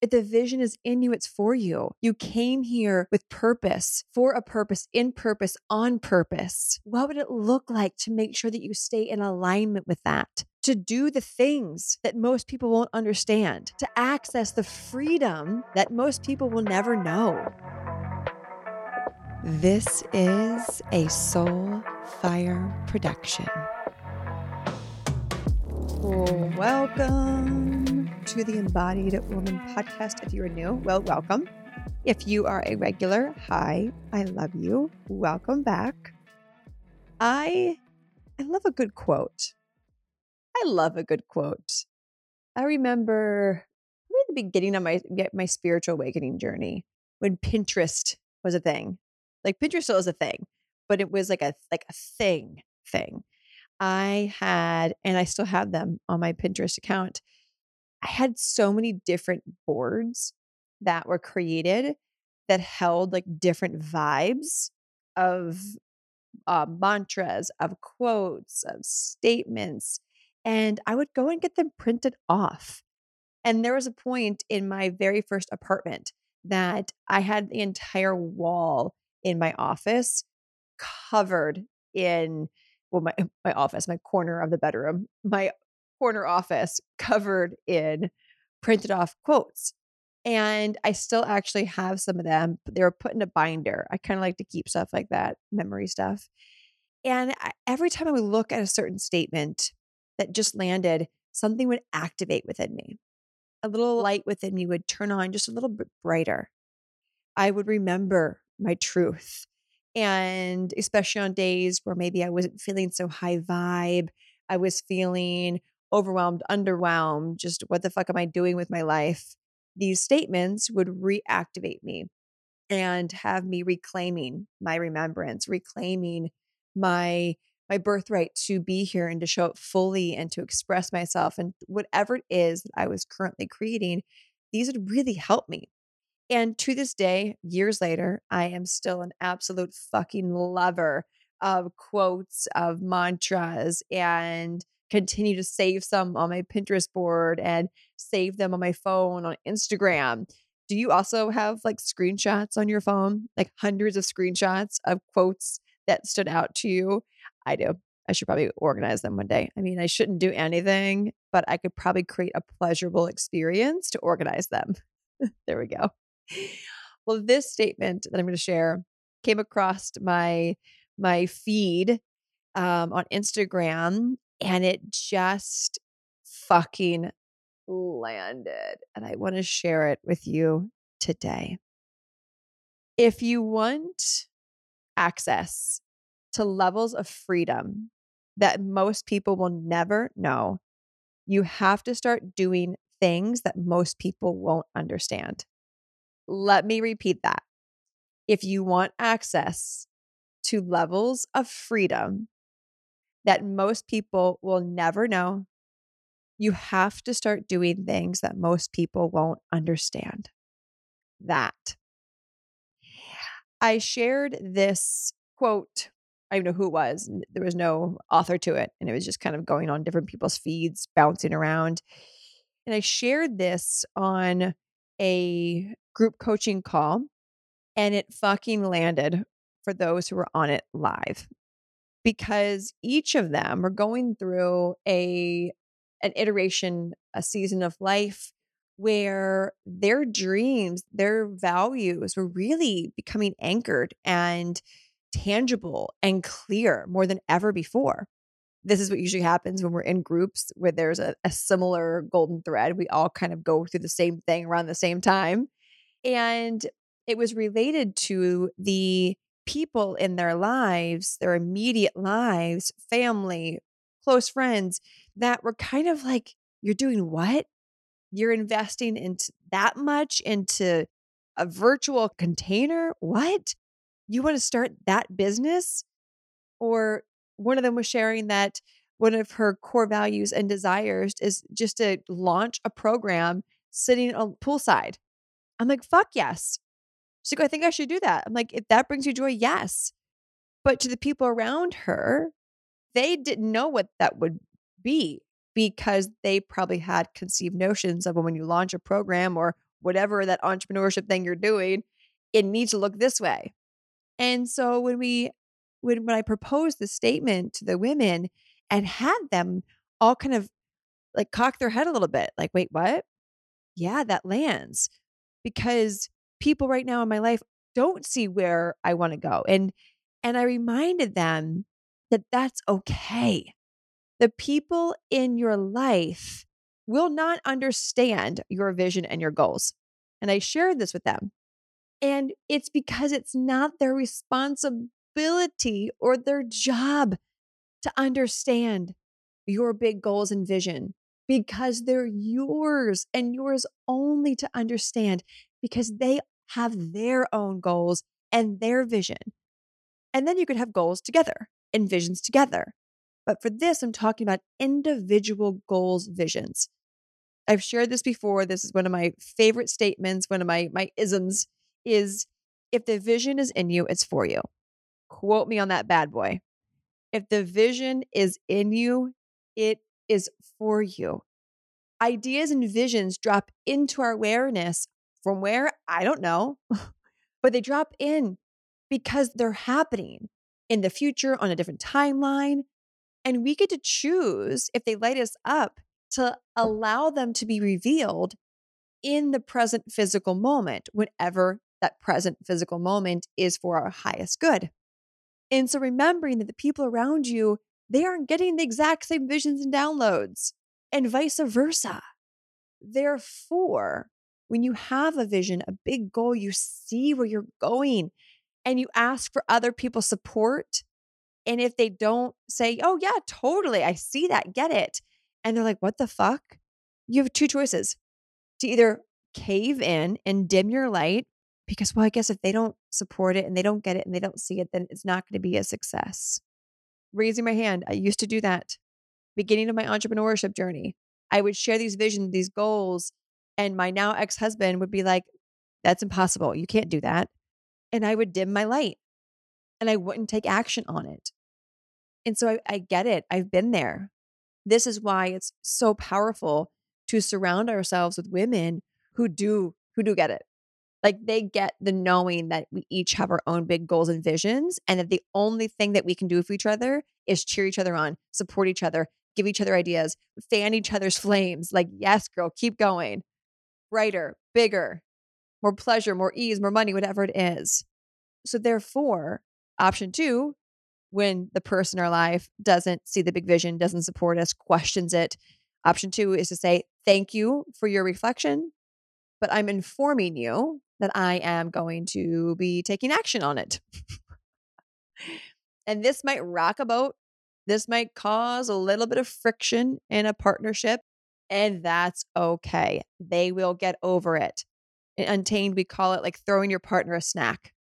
If the vision is in you, it's for you. You came here with purpose, for a purpose, in purpose, on purpose. What would it look like to make sure that you stay in alignment with that? To do the things that most people won't understand, to access the freedom that most people will never know. This is a Soul Fire production. Welcome to the Embodied Woman podcast. If you are new, well, welcome. If you are a regular, hi, I love you. Welcome back. I I love a good quote. I love a good quote. I remember at the beginning of my my spiritual awakening journey when Pinterest was a thing. Like Pinterest still is a thing, but it was like a like a thing thing. I had, and I still have them on my Pinterest account. I had so many different boards that were created that held like different vibes of uh, mantras, of quotes, of statements. And I would go and get them printed off. And there was a point in my very first apartment that I had the entire wall in my office covered in well my my office my corner of the bedroom my corner office covered in printed off quotes. And i still actually have some of them they were put in a binder. I kind of like to keep stuff like that memory stuff. And I, every time i would look at a certain statement that just landed something would activate within me. A little light within me would turn on just a little bit brighter. I would remember my truth and especially on days where maybe I wasn't feeling so high vibe, I was feeling overwhelmed, underwhelmed, just what the fuck am I doing with my life? These statements would reactivate me and have me reclaiming my remembrance, reclaiming my my birthright to be here and to show up fully and to express myself and whatever it is that I was currently creating, these would really help me. And to this day, years later, I am still an absolute fucking lover of quotes, of mantras, and continue to save some on my Pinterest board and save them on my phone, on Instagram. Do you also have like screenshots on your phone, like hundreds of screenshots of quotes that stood out to you? I do. I should probably organize them one day. I mean, I shouldn't do anything, but I could probably create a pleasurable experience to organize them. there we go. Well, this statement that I'm going to share came across my my feed um, on Instagram, and it just fucking landed, and I want to share it with you today. If you want access to levels of freedom that most people will never know, you have to start doing things that most people won't understand. Let me repeat that. If you want access to levels of freedom that most people will never know, you have to start doing things that most people won't understand. That. I shared this quote. I don't know who it was. There was no author to it. And it was just kind of going on different people's feeds, bouncing around. And I shared this on a group coaching call and it fucking landed for those who were on it live. Because each of them are going through a an iteration a season of life where their dreams their values were really becoming anchored and tangible and clear more than ever before this is what usually happens when we're in groups where there's a, a similar golden thread we all kind of go through the same thing around the same time and it was related to the people in their lives, their immediate lives, family, close friends that were kind of like, you're doing what? You're investing into that much into a virtual container? What? You want to start that business? Or one of them was sharing that one of her core values and desires is just to launch a program sitting on poolside I'm like, fuck yes. She's like, I think I should do that. I'm like, if that brings you joy, yes. But to the people around her, they didn't know what that would be because they probably had conceived notions of when you launch a program or whatever that entrepreneurship thing you're doing, it needs to look this way. And so when we when when I proposed the statement to the women and had them all kind of like cock their head a little bit, like, wait, what? Yeah, that lands because people right now in my life don't see where I want to go. And and I reminded them that that's okay. The people in your life will not understand your vision and your goals. And I shared this with them. And it's because it's not their responsibility or their job to understand your big goals and vision because they're yours and yours only to understand because they have their own goals and their vision. And then you could have goals together and visions together. But for this, I'm talking about individual goals, visions. I've shared this before. This is one of my favorite statements, one of my, my isms is if the vision is in you, it's for you. Quote me on that bad boy. If the vision is in you, it is for you. Ideas and visions drop into our awareness from where? I don't know, but they drop in because they're happening in the future on a different timeline. And we get to choose if they light us up to allow them to be revealed in the present physical moment, whenever that present physical moment is for our highest good. And so remembering that the people around you, they aren't getting the exact same visions and downloads, and vice versa. Therefore, when you have a vision, a big goal, you see where you're going and you ask for other people's support. And if they don't say, oh, yeah, totally, I see that, get it. And they're like, what the fuck? You have two choices to either cave in and dim your light because, well, I guess if they don't support it and they don't get it and they don't see it, then it's not going to be a success. Raising my hand, I used to do that. Beginning of my entrepreneurship journey, I would share these visions, these goals, and my now ex husband would be like, that's impossible. You can't do that. And I would dim my light and I wouldn't take action on it. And so I, I get it. I've been there. This is why it's so powerful to surround ourselves with women who do who do get it like they get the knowing that we each have our own big goals and visions, and that the only thing that we can do for each other is cheer each other on, support each other, give each other ideas, fan each other's flames. Like, yes, girl, keep going. Brighter, bigger, more pleasure, more ease, more money, whatever it is. So, therefore, option two, when the person in our life doesn't see the big vision, doesn't support us, questions it, option two is to say, Thank you for your reflection, but I'm informing you that I am going to be taking action on it. and this might rock a boat. This might cause a little bit of friction in a partnership, and that's okay. They will get over it. In Untamed, we call it like throwing your partner a snack.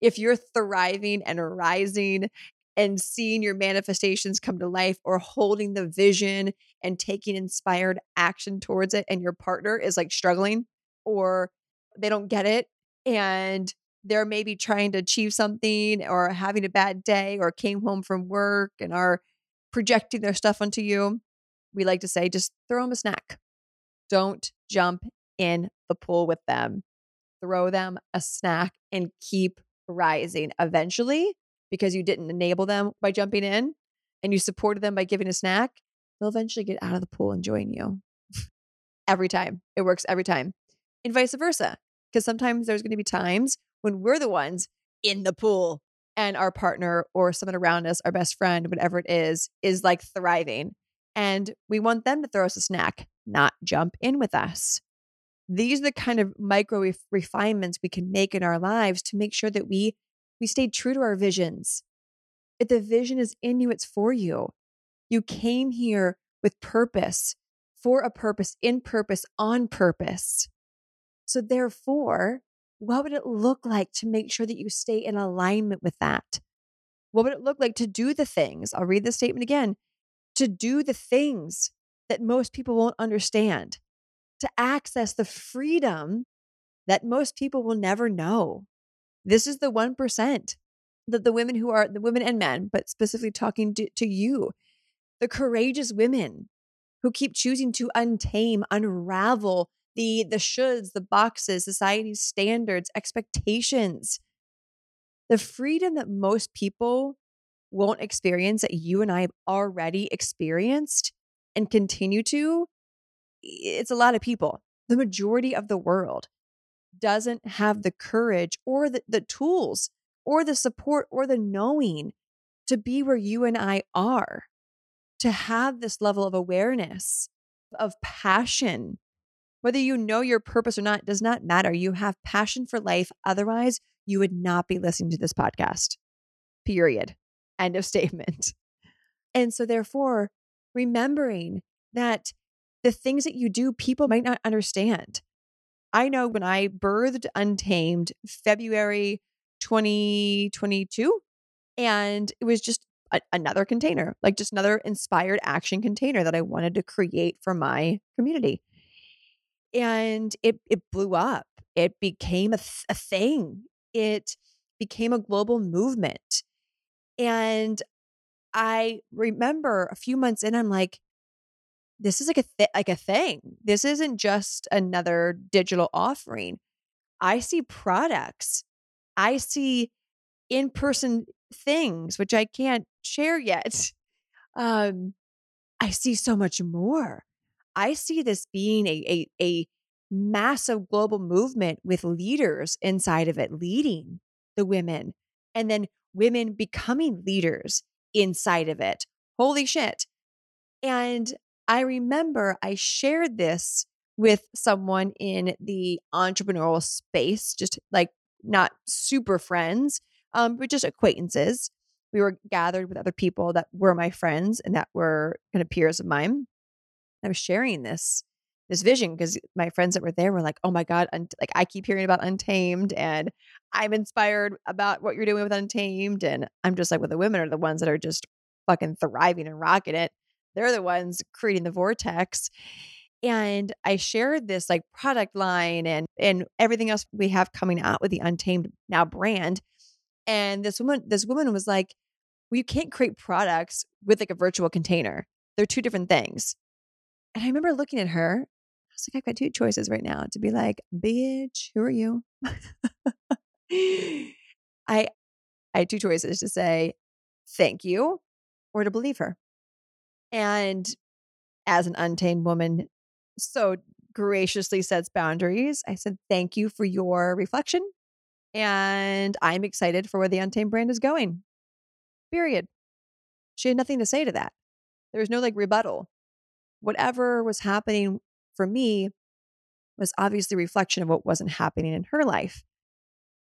If you're thriving and rising and seeing your manifestations come to life or holding the vision and taking inspired action towards it, and your partner is like struggling or they don't get it and they're maybe trying to achieve something or having a bad day or came home from work and are projecting their stuff onto you, we like to say just throw them a snack. Don't jump in the pool with them. Throw them a snack and keep rising. Eventually, because you didn't enable them by jumping in and you supported them by giving a snack, they'll eventually get out of the pool and join you. every time. It works every time. And vice versa. Because sometimes there's going to be times when we're the ones in the pool and our partner or someone around us, our best friend, whatever it is, is like thriving. And we want them to throw us a snack, not jump in with us. These are the kind of micro ref- refinements we can make in our lives to make sure that we we stay true to our visions. If the vision is in you, it's for you. You came here with purpose, for a purpose, in purpose, on purpose. So, therefore, what would it look like to make sure that you stay in alignment with that? What would it look like to do the things? I'll read the statement again to do the things that most people won't understand, to access the freedom that most people will never know. This is the 1% that the women who are the women and men, but specifically talking to, to you, the courageous women who keep choosing to untame, unravel the the shoulds, the boxes, society's standards, expectations. The freedom that most people won't experience that you and I have already experienced and continue to, it's a lot of people. The majority of the world doesn't have the courage or the, the tools or the support or the knowing to be where you and I are, to have this level of awareness, of passion. Whether you know your purpose or not does not matter. You have passion for life. Otherwise, you would not be listening to this podcast. Period. End of statement. And so, therefore, remembering that the things that you do, people might not understand. I know when I birthed Untamed February 2022, and it was just a, another container, like just another inspired action container that I wanted to create for my community. And it it blew up. It became a, th- a thing. It became a global movement. And I remember a few months in, I'm like, this is like a th- like a thing. This isn't just another digital offering. I see products. I see in-person things which I can't share yet. Um I see so much more. I see this being a a, a massive global movement with leaders inside of it leading the women and then women becoming leaders inside of it. Holy shit. And I remember I shared this with someone in the entrepreneurial space, just like not super friends, um, but just acquaintances. We were gathered with other people that were my friends and that were kind of peers of mine. I was sharing this this vision because my friends that were there were like, "Oh my god, un- like I keep hearing about Untamed, and I'm inspired about what you're doing with Untamed." And I'm just like, "Well, the women are the ones that are just fucking thriving and rocking it." They're the ones creating the vortex. And I shared this like product line and and everything else we have coming out with the Untamed Now brand. And this woman, this woman was like, well, you can't create products with like a virtual container. They're two different things. And I remember looking at her. I was like, I've got two choices right now to be like, bitch, who are you? I I had two choices to say thank you or to believe her. And as an untamed woman, so graciously sets boundaries. I said, Thank you for your reflection. And I'm excited for where the Untamed brand is going. Period. She had nothing to say to that. There was no like rebuttal. Whatever was happening for me was obviously reflection of what wasn't happening in her life.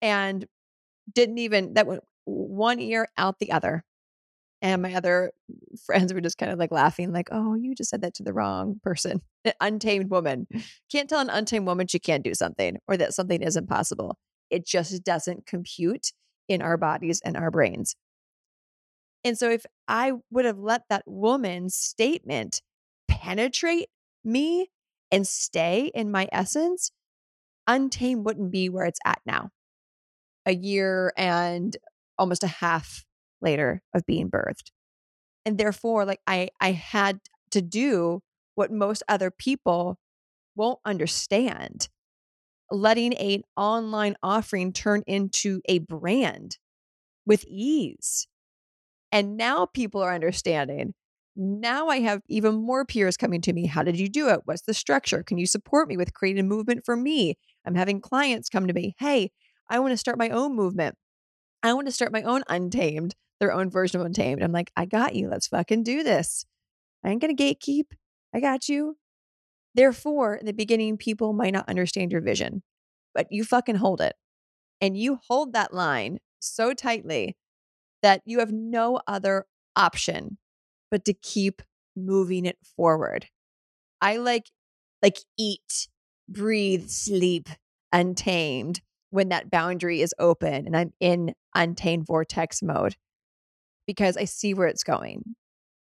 And didn't even, that went one ear out the other. And my other friends were just kind of like laughing, like, oh, you just said that to the wrong person. An untamed woman. Can't tell an untamed woman she can't do something or that something isn't possible. It just doesn't compute in our bodies and our brains. And so if I would have let that woman's statement penetrate me and stay in my essence, Untamed wouldn't be where it's at now. A year and almost a half later of being birthed. And therefore, like I I had to do what most other people won't understand. Letting an online offering turn into a brand with ease. And now people are understanding. Now I have even more peers coming to me. How did you do it? What's the structure? Can you support me with creating a movement for me? I'm having clients come to me. Hey, I want to start my own movement. I want to start my own untamed their own version of Untamed. I'm like, I got you. Let's fucking do this. I ain't going to gatekeep. I got you. Therefore, in the beginning, people might not understand your vision, but you fucking hold it. And you hold that line so tightly that you have no other option but to keep moving it forward. I like like eat, breathe, sleep, untamed when that boundary is open and I'm in untamed vortex mode because I see where it's going.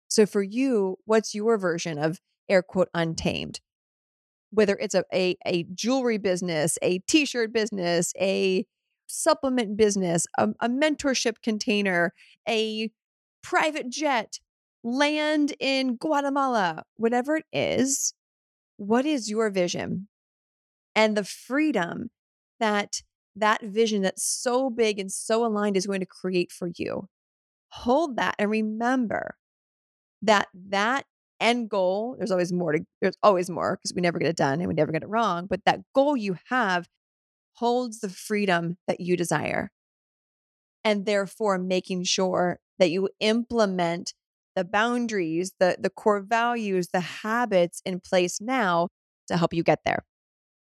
So for you, what's your version of air quote untamed? Whether it's a, a, a jewelry business, a t-shirt business, a supplement business, a, a mentorship container, a private jet, land in Guatemala, whatever it is, what is your vision? and the freedom that that vision that's so big and so aligned is going to create for you. Hold that and remember that that end goal, there's always more to, there's always more because we never get it done and we never get it wrong. But that goal you have holds the freedom that you desire. And therefore, making sure that you implement the boundaries, the, the core values, the habits in place now to help you get there.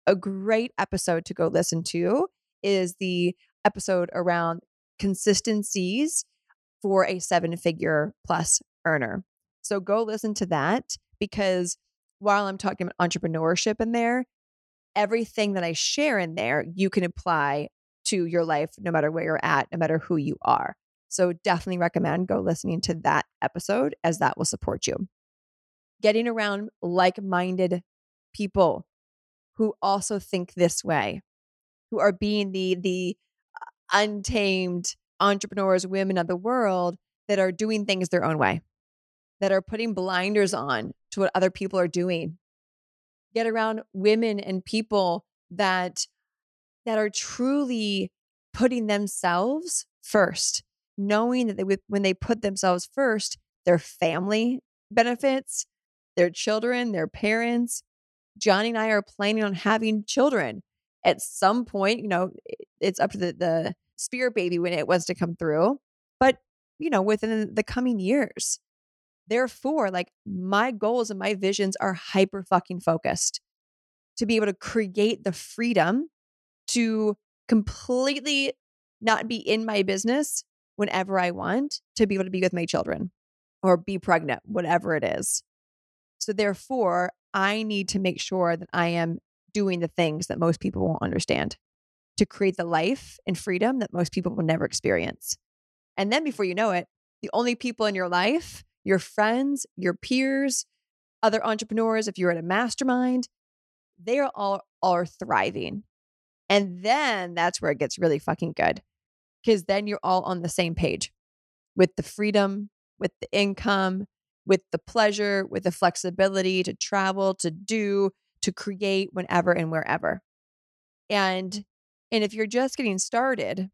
A great episode to go listen to is the episode around consistencies for a seven figure plus earner. So go listen to that because while I'm talking about entrepreneurship in there, everything that I share in there, you can apply to your life no matter where you're at, no matter who you are. So definitely recommend go listening to that episode as that will support you. Getting around like minded people who also think this way, who are being the, the uh, untamed entrepreneurs, women of the world that are doing things their own way that are putting blinders on to what other people are doing. Get around women and people that that are truly putting themselves first, knowing that they when they put themselves first, their family benefits, their children, their parents. Johnny and I are planning on having children at some point. You know, it's up to the, the spirit baby when it wants to come through, but you know, within the coming years. Therefore, like my goals and my visions are hyper fucking focused to be able to create the freedom to completely not be in my business whenever I want, to be able to be with my children or be pregnant, whatever it is. So, therefore, I need to make sure that I am doing the things that most people won't understand to create the life and freedom that most people will never experience. And then before you know it, the only people in your life your friends, your peers, other entrepreneurs, if you're at a mastermind, they are all are thriving. And then that's where it gets really fucking good. Cause then you're all on the same page with the freedom, with the income, with the pleasure, with the flexibility to travel, to do, to create whenever and wherever. And and if you're just getting started,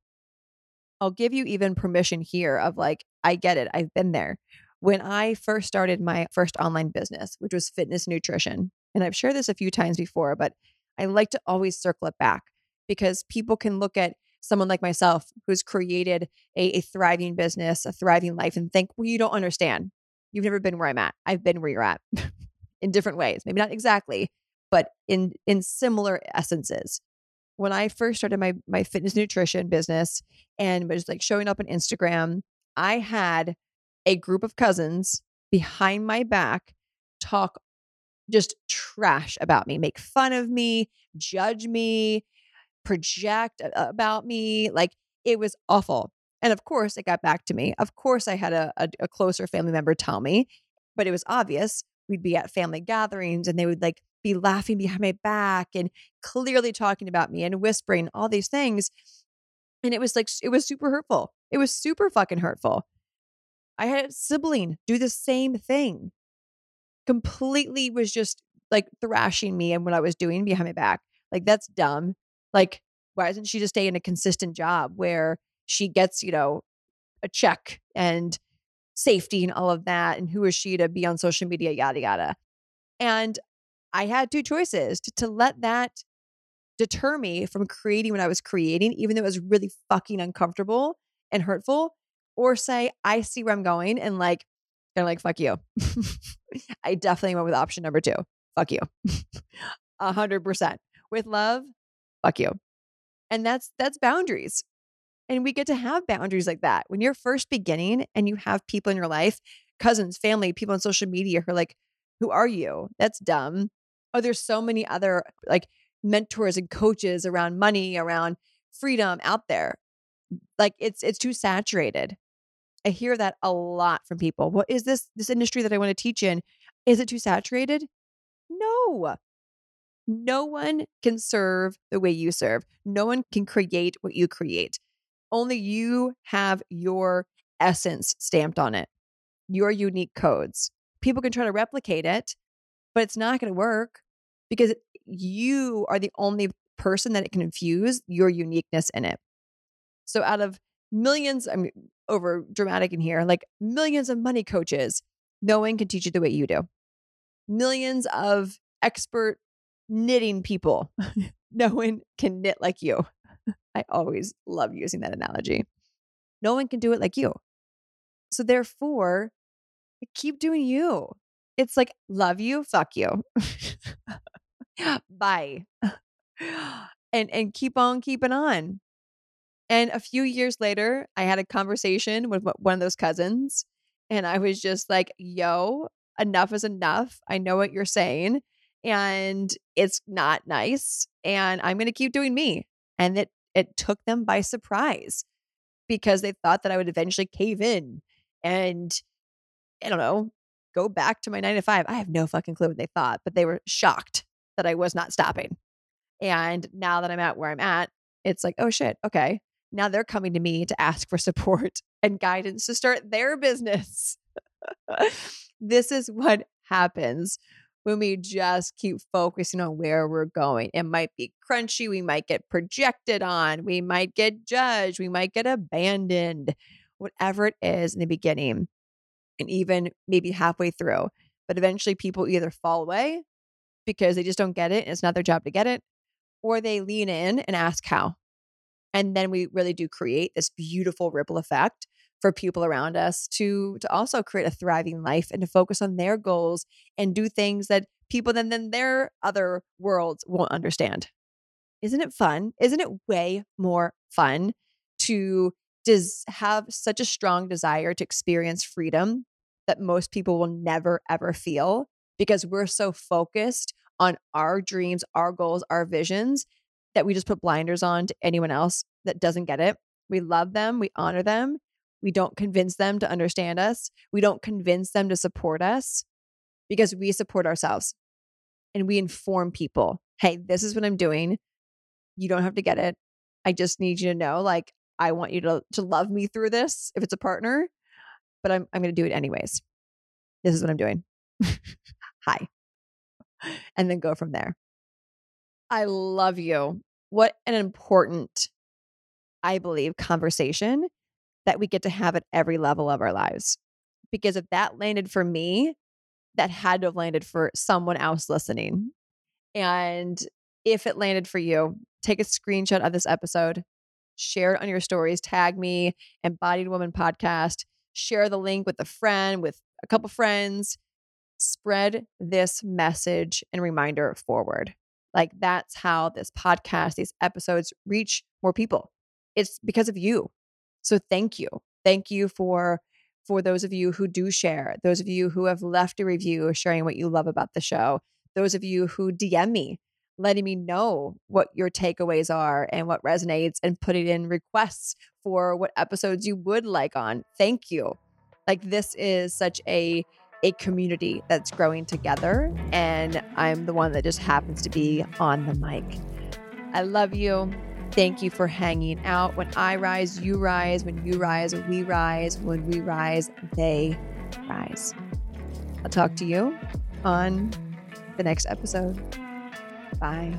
I'll give you even permission here of like, I get it. I've been there when I first started my first online business, which was fitness nutrition. And I've shared this a few times before, but I like to always circle it back because people can look at someone like myself who's created a, a, thriving business, a thriving life, and think, well, you don't understand. You've never been where I'm at. I've been where you're at in different ways. Maybe not exactly, but in in similar essences. When I first started my my fitness nutrition business and was like showing up on Instagram, I had a group of cousins behind my back talk just trash about me, make fun of me, judge me, project about me. Like it was awful. And of course, it got back to me. Of course, I had a, a, a closer family member tell me, but it was obvious. We'd be at family gatherings and they would like be laughing behind my back and clearly talking about me and whispering all these things. And it was like, it was super hurtful. It was super fucking hurtful. I had a sibling do the same thing. Completely was just like thrashing me and what I was doing behind my back. Like, that's dumb. Like, why doesn't she just stay in a consistent job where she gets, you know, a check and safety and all of that? And who is she to be on social media, yada, yada. And I had two choices to, to let that deter me from creating what I was creating, even though it was really fucking uncomfortable and hurtful, or say, I see where I'm going and like, of like, fuck you. I definitely went with option number two. Fuck you. A hundred percent. With love, fuck you. And that's that's boundaries. And we get to have boundaries like that. When you're first beginning and you have people in your life, cousins, family, people on social media who are like, who are you? That's dumb. Oh, there's so many other like mentors and coaches around money, around freedom out there. Like it's it's too saturated. I hear that a lot from people. What is this this industry that I want to teach in? Is it too saturated? No. No one can serve the way you serve. No one can create what you create. Only you have your essence stamped on it, your unique codes. People can try to replicate it, but it's not going to work because you are the only person that it can infuse your uniqueness in it. So out of millions, I mean, over dramatic in here, like millions of money coaches, no one can teach you the way you do. Millions of expert knitting people, no one can knit like you. I always love using that analogy. No one can do it like you. So therefore, keep doing you. It's like, love you, fuck you. Bye. and and keep on keeping on. And a few years later, I had a conversation with one of those cousins, and I was just like, yo, enough is enough. I know what you're saying, and it's not nice. And I'm going to keep doing me. And it, it took them by surprise because they thought that I would eventually cave in and, I don't know, go back to my nine to five. I have no fucking clue what they thought, but they were shocked that I was not stopping. And now that I'm at where I'm at, it's like, oh shit, okay. Now they're coming to me to ask for support and guidance to start their business. this is what happens when we just keep focusing on where we're going. It might be crunchy. We might get projected on. We might get judged. We might get abandoned, whatever it is in the beginning, and even maybe halfway through. But eventually, people either fall away because they just don't get it and it's not their job to get it, or they lean in and ask how. And then we really do create this beautiful ripple effect for people around us to to also create a thriving life and to focus on their goals and do things that people then then their other worlds won't understand. Isn't it fun? Isn't it way more fun to does have such a strong desire to experience freedom that most people will never ever feel because we're so focused on our dreams, our goals, our visions that we just put blinders on to anyone else that doesn't get it. We love them, we honor them, we don't convince them to understand us. We don't convince them to support us because we support ourselves and we inform people hey, this is what I'm doing. You don't have to get it. I just need you to know, like, I want you to, to love me through this if it's a partner, but I'm, I'm going to do it anyways. This is what I'm doing. Hi. And then go from there. I love you. What an important, I believe, conversation that we get to have at every level of our lives. Because if that landed for me, that had to have landed for someone else listening. And if it landed for you, take a screenshot of this episode, share it on your stories, tag me, Embodied Woman Podcast, share the link with a friend, with a couple friends, spread this message and reminder forward. Like that's how this podcast, these episodes reach more people. It's because of you. So thank you. Thank you for for those of you who do share, those of you who have left a review sharing what you love about the show, those of you who DM me letting me know what your takeaways are and what resonates and putting in requests for what episodes you would like on. Thank you. Like this is such a a community that's growing together and I'm the one that just happens to be on the mic. I love you. Thank you for hanging out. When I rise, you rise. When you rise, we rise. When we rise, they rise. I'll talk to you on the next episode. Bye.